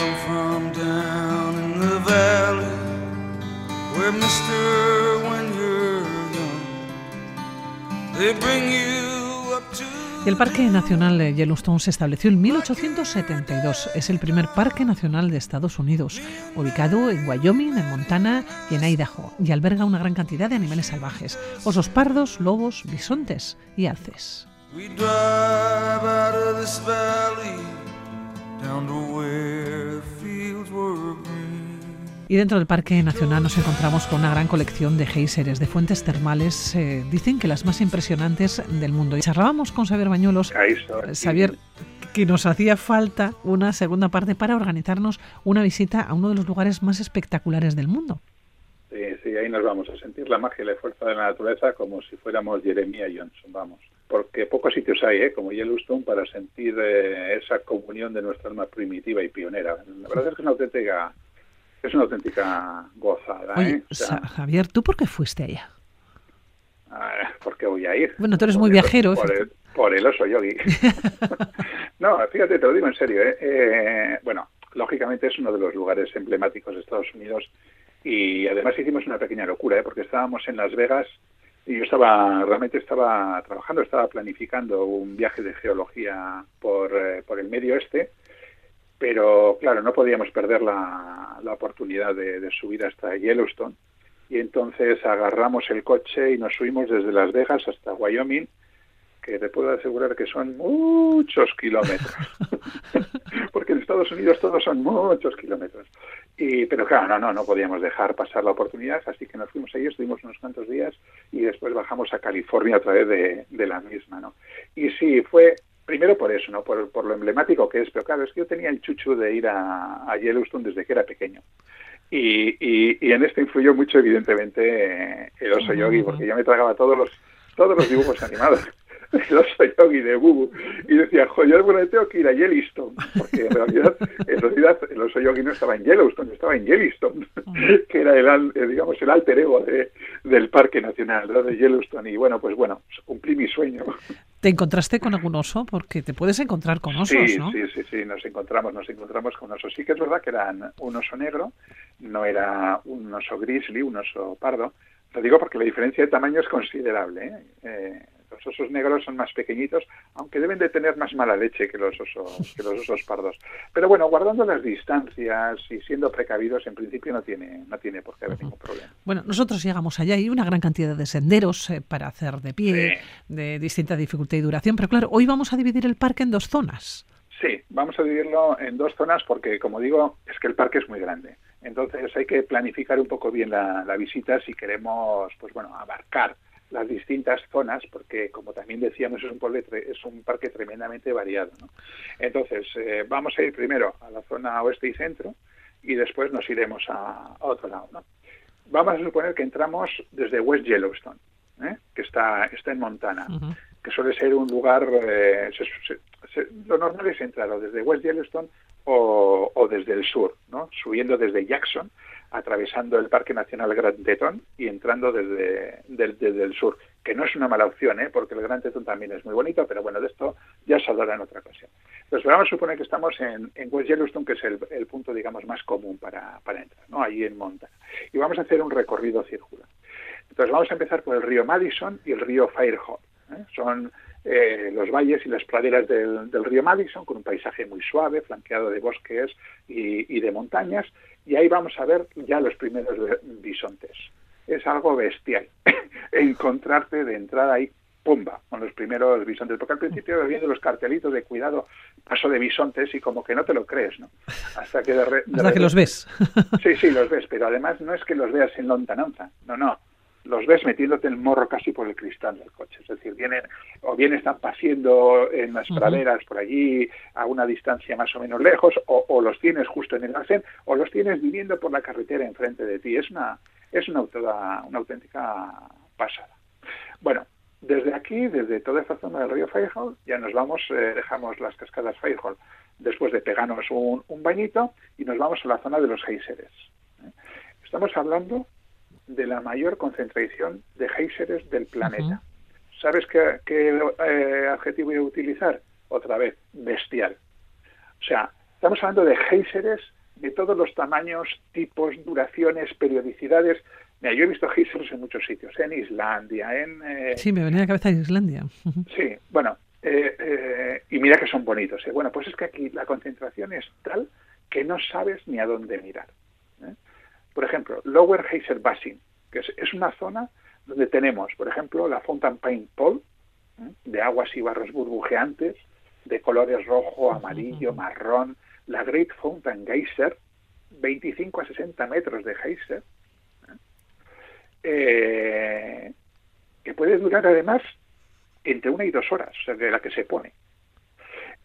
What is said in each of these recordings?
Come from down in the valley where Mr. when you're young they bring you up to El Parque Nacional de Yellowstone se estableció en 1872. Es el primer parque nacional de Estados Unidos, ubicado en Wyoming, en Montana y en Idaho, y alberga una gran cantidad de animales salvajes, osos pardos, lobos, bisontes y alces. We drive out of this valley Y dentro del Parque Nacional nos encontramos con una gran colección de géiseres, de fuentes termales, eh, dicen que las más impresionantes del mundo. Y charlábamos con Xavier Bañuelos, Ahí está. eh, Xavier, que nos hacía falta una segunda parte para organizarnos una visita a uno de los lugares más espectaculares del mundo. Sí, sí, ahí nos vamos a sentir la magia y la fuerza de la naturaleza como si fuéramos Jeremiah Johnson, vamos. Porque pocos sitios hay, ¿eh? como Yellowstone, para sentir eh, esa comunión de nuestra alma primitiva y pionera. La verdad es que es una auténtica, es una auténtica gozada, Oye, ¿eh? O sea, Sa- Javier, ¿tú por qué fuiste allá? ah, ¿por qué voy a ir? Bueno, tú eres Por muy el- viajero, Por el, por el oso yogi. no, fíjate, te lo digo en serio, ¿eh? Eh, Bueno, lógicamente es uno de los lugares emblemáticos de Estados Unidos y además hicimos una pequeña locura, ¿eh? porque estábamos en Las Vegas y yo estaba, realmente estaba trabajando, estaba planificando un viaje de geología por, eh, por el medio oeste, pero claro, no podíamos perder la, la oportunidad de, de subir hasta Yellowstone y entonces agarramos el coche y nos subimos desde Las Vegas hasta Wyoming, que te puedo asegurar que son muchos kilómetros, porque en Estados Unidos todos son muchos kilómetros. Y, pero claro, no, no, no podíamos dejar pasar la oportunidad, así que nos fuimos ahí, estuvimos unos cuantos días y después bajamos a California a través de, de la misma, ¿no? Y sí, fue primero por eso, ¿no? Por, por lo emblemático que es, pero claro, es que yo tenía el chuchu de ir a, a Yellowstone desde que era pequeño. Y, y, y en esto influyó mucho, evidentemente, el oso yogi, porque yo me tragaba todos los, todos los dibujos animados. El oso yogi de Bubu. Y decía, joder, bueno, tengo que ir a Yellowstone. Porque en realidad, en realidad el oso yogi no estaba en Yellowstone, estaba en Yellowstone, que era el, eh, digamos, el alter ego de, del Parque Nacional ¿no? de Yellowstone. Y bueno, pues bueno, cumplí mi sueño. ¿Te encontraste con algún oso? Porque te puedes encontrar con osos, sí, ¿no? sí, sí, sí, nos encontramos, nos encontramos con osos. Sí que es verdad que eran un oso negro, no era un oso grizzly, un oso pardo. Lo digo porque la diferencia de tamaño es considerable. ¿eh? Eh, los osos negros son más pequeñitos, aunque deben de tener más mala leche que los osos, que los osos pardos. Pero bueno, guardando las distancias y siendo precavidos, en principio no tiene, no tiene por qué haber ningún problema. Bueno, nosotros llegamos allá y una gran cantidad de senderos eh, para hacer de pie, de distinta dificultad y duración, pero claro, hoy vamos a dividir el parque en dos zonas. Sí, vamos a dividirlo en dos zonas porque, como digo, es que el parque es muy grande. Entonces hay que planificar un poco bien la, la visita si queremos, pues bueno, abarcar las distintas zonas, porque como también decíamos es un, pueblo es un parque tremendamente variado. ¿no? Entonces eh, vamos a ir primero a la zona oeste y centro y después nos iremos a, a otro lado. ¿no? Vamos a suponer que entramos desde West Yellowstone, ¿eh? que está, está en Montana que suele ser un lugar, eh, se- se- se- lo normal es entrar o desde West Yellowstone o, o desde el sur, ¿no? subiendo desde Jackson, atravesando el Parque Nacional Grand Teton y entrando desde, desde el sur, que no es una mala opción, ¿eh? porque el Grand Teton también es muy bonito, pero bueno, de esto ya se hablará en otra ocasión. Entonces, vamos a suponer que estamos en, en West Yellowstone, que es el, el punto, digamos, más común para, para entrar, ¿no? ahí en Montana. Y vamos a hacer un recorrido circular. Entonces vamos a empezar por el río Madison y el río Firehawk. ¿eh? Son eh, los valles y las praderas del, del río Madison con un paisaje muy suave, flanqueado de bosques y, y de montañas. Y ahí vamos a ver ya los primeros bisontes. Es algo bestial encontrarte de entrada ahí, pumba, con los primeros bisontes. Porque al principio viendo los cartelitos de cuidado, paso de bisontes y como que no te lo crees, ¿no? Hasta que de, re- de Hasta que los ves. Sí, sí, los ves, pero además no es que los veas en lontananza, no, no. Los ves metiéndote el morro casi por el cristal del coche. Es decir, vienen, o bien están paseando en las praderas por allí a una distancia más o menos lejos, o, o los tienes justo en el arcén, o los tienes viviendo por la carretera enfrente de ti. Es una, es una, autora- una auténtica pasada. Bueno, desde aquí, desde toda esta zona del río Firehall, ya nos vamos, eh, dejamos las cascadas Firehall, después de pegarnos un, un bañito, y nos vamos a la zona de los géiseres. ¿eh? Estamos hablando de la mayor concentración de géiseres del planeta. ¿Sabes qué, qué, eh, adjetivo voy a utilizar? Otra vez, bestial. O sea, Estamos hablando de géiseres de todos los tamaños, tipos, duraciones, periodicidades. Mira, yo he visto geysers en muchos sitios, en Islandia, en... Eh, sí, me venía a la cabeza Islandia. Sí, bueno, eh, y mira que son bonitos. Bueno, pues es que aquí la concentración es tal que no sabes ni a dónde mirar. Por ejemplo, Lower Geyser Basin, que es, una zona donde tenemos, por ejemplo, la Fountain Paint Pole, de aguas y barros burbujeantes, de colores rojo, amarillo, marrón, la Great Fountain Geyser, 25 a 60 metros de geyser, eh, que puede durar además entre una y dos horas, o sea, de la que se pone.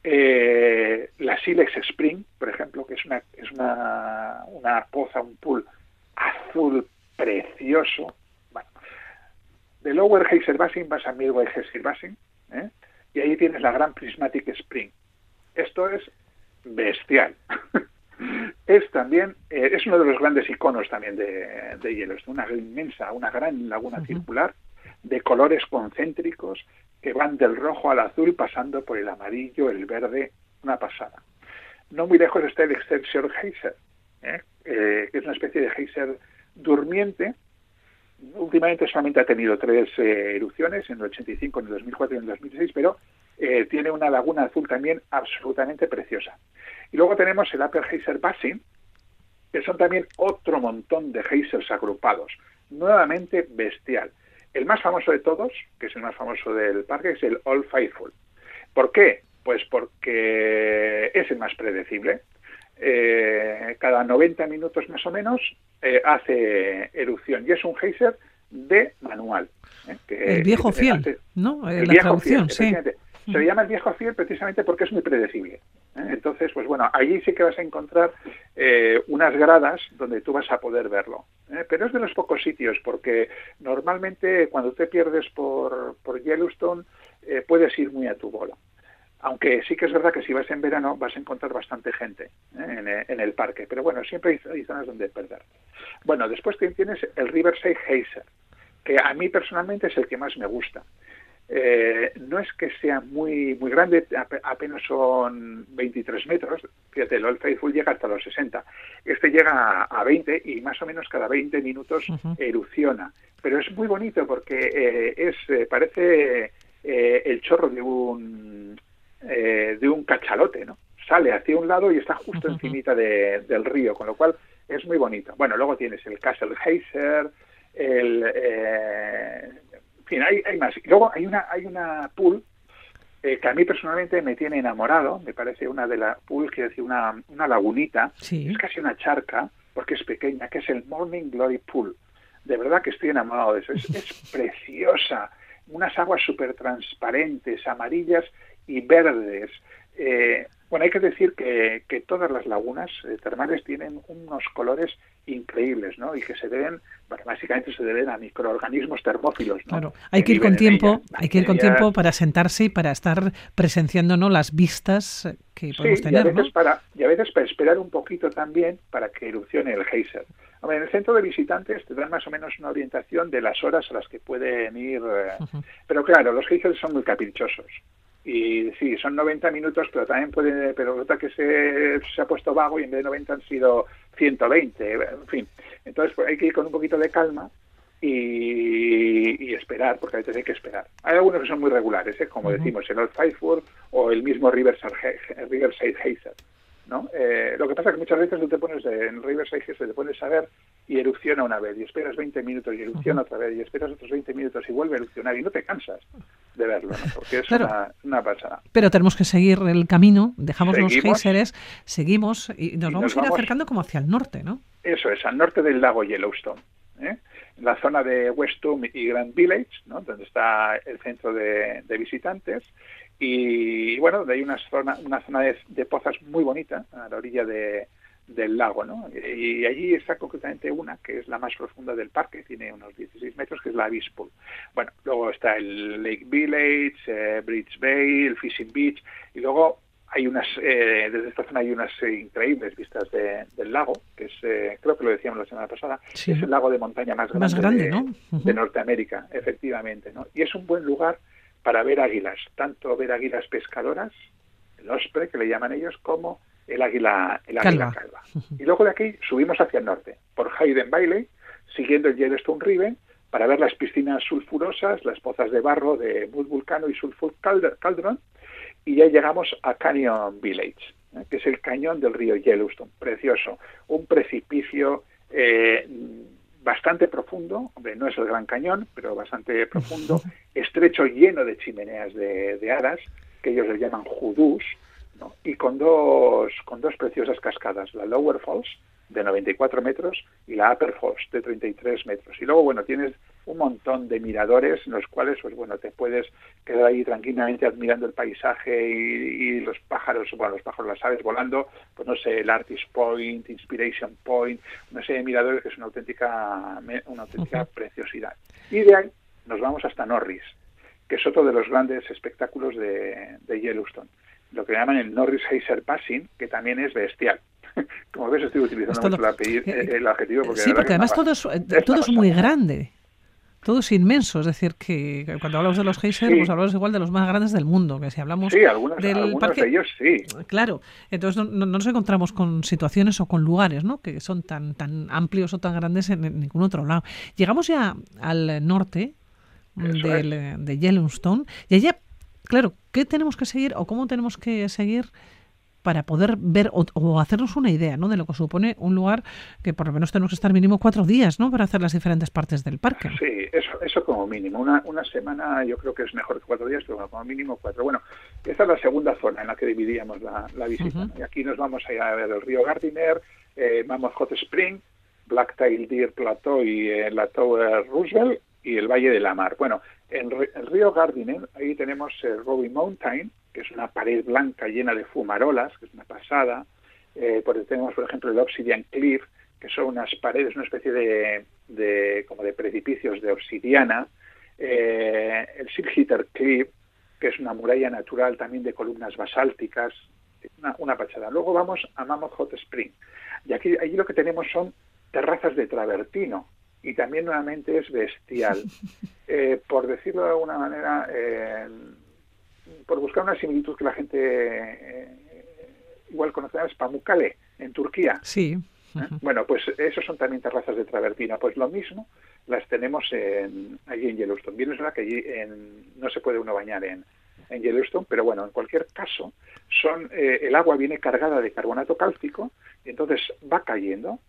Eh, la Silex Spring, por ejemplo, que es una, es una, una poza, un pool azul precioso. Bueno, de Lower Geyser Basin vas a Midway Geyser Basin, ¿eh? y ahí tienes la Gran Prismatic Spring. Esto es bestial. es también, eh, es uno de los grandes iconos también de, de Yellowstone, una inmensa, una gran laguna circular de colores concéntricos que van del rojo al azul pasando por el amarillo, el verde, una pasada. No muy lejos está el Excelsior Geyser, ¿eh? Eh, que es una especie de geyser durmiente. Últimamente solamente ha tenido tres erupciones, en el 85, en el 2004 y en el 2006, pero eh, tiene una laguna azul también absolutamente preciosa. Y luego tenemos el Upper Geyser Basin, que son también otro montón de geysers agrupados, nuevamente bestial. El más famoso de todos, que es el más famoso del parque, es el All Faithful. ¿Por qué? Pues porque es el más predecible. Eh, cada 90 minutos más o menos eh, hace erupción y es un geyser de manual. el viejo fiel, ¿no? la traducción, sí. Se le llama el viejo fiel precisamente porque es muy predecible. ¿eh? Entonces, pues bueno, allí sí que vas a encontrar eh, unas gradas donde tú vas a poder verlo. ¿eh? Pero es de los pocos sitios porque normalmente cuando te pierdes por, por Yellowstone puedes ir muy a tu bola. Aunque sí que es verdad que si vas en verano vas a encontrar bastante gente en, el parque. Pero bueno, siempre hay, zonas donde perder. Bueno, después tienes el Riverside Geyser, que a mí personalmente es el que más me gusta. Eh, no es que sea muy muy grande, apenas son 23 metros, fíjate, el Old Faithful llega hasta los 60, este llega a 20 y más o menos cada 20 minutos erupciona, pero es muy bonito porque eh, es eh, parece el chorro de un de un cachalote, ¿no? Sale hacia un lado y está justo encima del río, con lo cual es muy bonito. Bueno, luego tienes el Castle Heiser, el en fin, hay, hay más. Y luego hay una, hay una pool eh, que a mí personalmente me tiene enamorado, me parece una de las pools, quiero decir, una, una lagunita, es casi una charca, porque es pequeña, que es el Morning Glory Pool. De verdad que estoy enamorado de eso. Es, es preciosa. Unas aguas súper transparentes, amarillas y verdes. Eh, bueno, hay que decir que, que todas las lagunas eh, termales tienen unos colores increíbles, ¿no? Y que se deben, bueno, básicamente se deben a microorganismos termófilos, ¿no? Claro, hay que, ir con tiempo, hay que ir con tiempo para sentarse y para estar presenciando, ¿no? Las vistas que podemos tener, y a veces para y a veces para esperar un poquito también para que erupcione el geyser. en el centro de visitantes te dan más o menos una orientación de las horas a las que pueden ir, eh, pero claro, los geysers son muy caprichosos y sí, son 90 minutos, pero también puede, pero nota que se, se ha puesto vago y en vez de 90 han sido 120, en fin. Entonces pues, hay que ir con un poquito de calma y, esperar, porque a veces hay que esperar. Hay algunos que son muy regulares, ¿eh? como decimos, el Old Faithful o el mismo Riverside, Riverside Hazer. ¿No? Eh, lo que pasa es que muchas veces tú te pones en Riverside Hazer, te pones a ver y erupciona una vez, y esperas 20 minutos y erupciona otra vez, y esperas otros 20 minutos y vuelve a erupcionar, y no te cansas de verlo, porque es una, pasada. Pero tenemos que seguir el camino, dejamos los géiseres, seguimos y nos vamos a ir acercando como hacia el norte, ¿no? Eso es, al norte del lago Yellowstone. ¿eh? En la zona de Westum y Grand Village, ¿no? donde está el centro de, visitantes, y bueno, hay una zona, una zona de pozas muy bonita a la orilla de, del lago, ¿no? Y allí está concretamente una, que es la más profunda del parque, tiene unos 16 metros, que es la Abyss Bueno, luego está el Lake Village, eh, Bridge Bay, el Fishing Beach, y luego hay unas, eh, desde esta zona hay unas eh, increíbles vistas del lago, que es, creo que lo decíamos la semana pasada, es el lago de montaña más grande, de, Norteamérica, efectivamente, ¿no? Y es un buen lugar para ver águilas, tanto ver águilas pescadoras, el osprey, que le llaman ellos, como el águila, el águila calva. Y luego de aquí subimos hacia el norte, por Hayden Bailey, siguiendo el Yellowstone River, para ver las piscinas sulfurosas, las pozas de barro de Mud Vulcano y Sulfur Caldron, y ya llegamos a Canyon Village, ¿eh? que es el cañón del río Yellowstone, precioso, un precipicio eh, bastante profundo, hombre, no es el Gran Cañón, pero bastante profundo, estrecho, lleno de chimeneas de, de hadas, que ellos le llaman judús, ¿no? y con dos, con dos preciosas cascadas, la Lower Falls, de 94 metros, y la Upper Falls, de 33 metros. Y luego, bueno, tienes un montón de miradores en los cuales, pues bueno, te puedes quedar ahí tranquilamente admirando el paisaje y, los pájaros, bueno, los pájaros, las aves volando, pues no sé, el Artist Point, Inspiration Point, no sé, miradores que es una auténtica, una auténtica preciosidad. Y de ahí nos vamos hasta Norris, que es otro de los grandes espectáculos de, de Yellowstone, lo que llaman el Norris Heiser Passing, que también es bestial. Como ves, estoy utilizando mucho el, el, adjetivo. Porque sí, porque además todo es, todo es muy grande. Todo es inmenso, es decir, que cuando hablamos de los geysers, pues hablamos igual de los más grandes del mundo, que si hablamos sí, algunos, del parque, de ellos sí. Claro, entonces no, nos encontramos con situaciones o con lugares ¿no? que son tan, tan amplios o tan grandes en, ningún otro lado. Llegamos ya al norte del, de Yellowstone y allá, claro, ¿qué tenemos que seguir o cómo tenemos que seguir para poder ver o, hacernos una idea ¿no? de lo que supone un lugar que por lo menos tenemos que estar mínimo cuatro días ¿no? para hacer las diferentes partes del parque. Sí, eso, eso como mínimo. Una, una semana yo creo que es mejor que cuatro días, pero como mínimo cuatro. Bueno, esta es la segunda zona en la que dividíamos la, visita. Y aquí nos vamos a ir a ver el río Gardiner, eh, Hot Spring, Blacktail Deer Plateau y eh, la Tower Roosevelt y el Valle de la Mar. Bueno, en el río Gardiner, ahí tenemos el Robbie Mountain, que es una pared blanca llena de fumarolas, que es una pasada. Eh, porque tenemos, por ejemplo, el Obsidian Cliff, que son unas paredes, una especie de, como de precipicios de obsidiana. Eh, el Hitter Cliff, que es una muralla natural también de columnas basálticas, una, una pachada. Luego vamos a Mammoth Hot Spring. Y aquí allí lo que tenemos son terrazas de travertino, y también nuevamente es bestial. Eh, por decirlo de alguna manera, eh, por buscar una similitud que la gente eh, igual conocerá, es Pamukkale, en Turquía. Sí. ¿Eh? Bueno, pues esos son también terrazas de travertina. Pues lo mismo las tenemos en, allí en Yellowstone. Bien es verdad que allí no se puede uno bañar en, en Yellowstone, pero bueno, en cualquier caso, son eh, el agua viene cargada de carbonato cálcico y entonces va cayendo,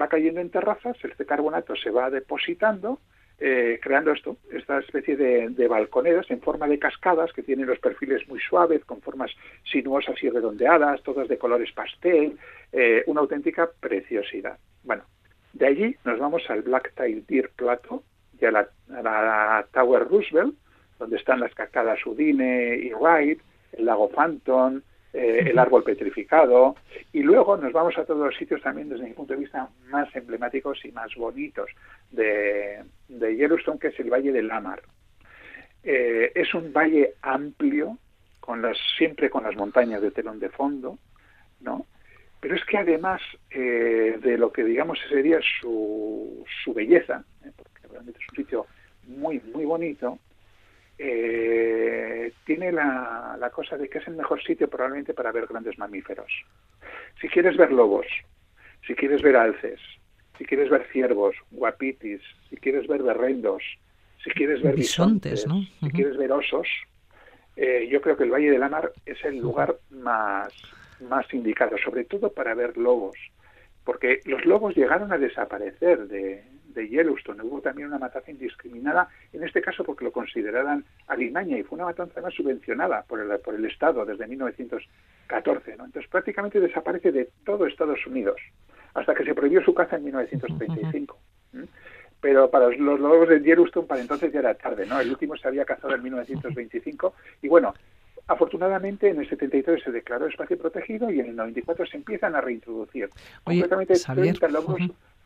va cayendo en terrazas, este carbonato se va depositando eh, creando esto, esta especie de, balconeras en forma de cascadas que tienen los perfiles muy suaves, con formas sinuosas y redondeadas, todas de colores pastel, eh, una auténtica preciosidad. Bueno, de allí nos vamos al Blacktail Deer Plateau y a la, Tower Roosevelt, donde están las cascadas Udine y Wright, el lago Phantom, eh, el árbol petrificado, y luego nos vamos a todos los sitios también desde mi punto de vista más emblemáticos y más bonitos de, Yellowstone, que es el Valle de Lamar. Eh, es un valle amplio, con las, siempre con las montañas de telón de fondo, ¿no? Pero es que además eh, de lo que digamos sería su, su belleza, porque realmente es un sitio muy, muy bonito, eh, tiene la, la, cosa de que es el mejor sitio probablemente para ver grandes mamíferos. Si quieres ver lobos, si quieres ver alces, si quieres ver ciervos, guapitis, si quieres ver berrendos, si quieres ver bisontes, si quieres ver osos, eh, yo creo que el Valle de la Mar es el lugar más, más indicado, sobre todo para ver lobos, porque los lobos llegaron a desaparecer de, de Yellowstone. Hubo también una matanza indiscriminada, en este caso porque lo consideraran alimaña y fue una matanza más subvencionada por el, por el Estado desde 1914. ¿no? Entonces prácticamente desaparece de todo Estados Unidos hasta que se prohibió su caza en 1935. Pero para los, lobos de Yellowstone para entonces ya era tarde, ¿no? El último se había cazado en 1925 y bueno, Afortunadamente, en el 73 se declaró espacio protegido y en el 94 se empiezan a reintroducir. Oye, Concretamente, 30 lobos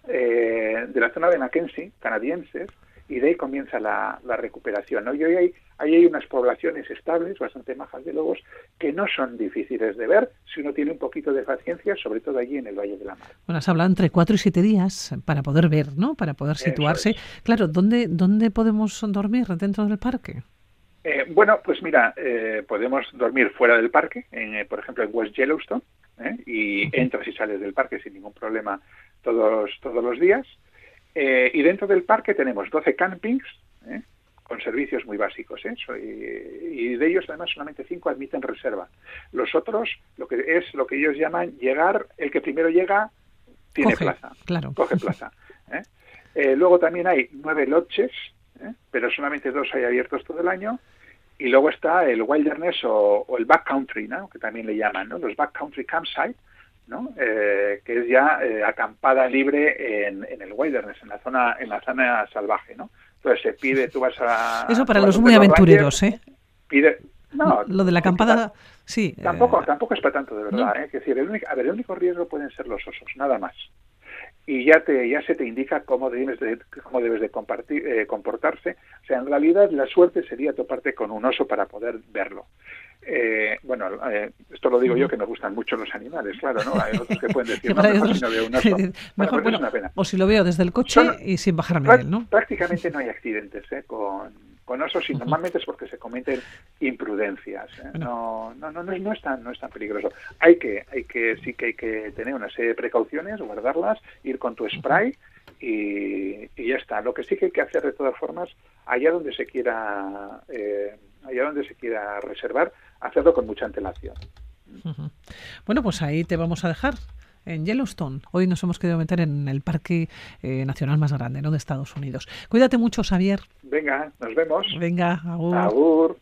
eh, de la zona de Mackenzie, canadienses, y de ahí comienza la, recuperación. ¿no? Y hoy hay, hay unas poblaciones estables, bastante majas de lobos, que no son difíciles de ver si uno tiene un poquito de paciencia, sobre todo allí en el Valle de la Mar. Bueno, has hablado entre cuatro y siete días para poder ver, ¿no? Para poder situarse. Claro, ¿dónde, ¿dónde podemos dormir dentro del parque? Eh, bueno, pues mira, eh, podemos dormir fuera del parque, en, eh, por ejemplo en West Yellowstone, y entras y sales del parque sin ningún problema todos, todos los días. Y dentro del parque tenemos 12 campings con servicios muy básicos. Y, de ellos además solamente 5 admiten reserva. Los otros, lo que es lo que ellos llaman llegar, el que primero llega tiene plaza, claro. coge plaza. luego también hay nueve lodges, pero solamente dos hay abiertos todo el año y luego está el wilderness o, el backcountry, ¿no? que también le llaman, ¿no? los backcountry campsite, ¿no? Eh, que es ya eh, acampada libre en, el wilderness, en la zona en la zona salvaje. ¿no? Entonces se pide, tú vas a... Eso para los muy aventureros, ¿eh? Pide, no, lo de la acampada, sí. Tampoco, eh, tampoco es para tanto, de verdad. ¿eh? Es decir, el único, a ver, el único riesgo pueden ser los osos, nada más y ya te ya se te indica cómo debes de cómo debes de compartir, eh, comportarse o sea en realidad la suerte sería toparte con un oso para poder verlo eh, bueno eh, esto lo digo yo que me gustan mucho los animales claro no hay otros que pueden decir no mejor si no veo un oso mejor, bueno, pues o si lo veo desde el coche y sin bajarme de él no prácticamente no hay accidentes con con osos y normalmente es porque se cometen imprudencias. ¿eh? No, no, no, no, es, tan, no es tan peligroso. Hay que, hay que, sí que hay que tener una serie de precauciones, guardarlas, ir con tu spray y, ya está. Lo que sí que hay que hacer de todas formas, allá donde se quiera, eh, allá donde se quiera reservar, hacerlo con mucha antelación. Bueno, pues ahí te vamos a dejar en Yellowstone. Hoy nos hemos querido meter en el parque eh, nacional más grande ¿no? de Estados Unidos. Cuídate mucho, Xavier. Venga, nos vemos. Venga, agur. Agur.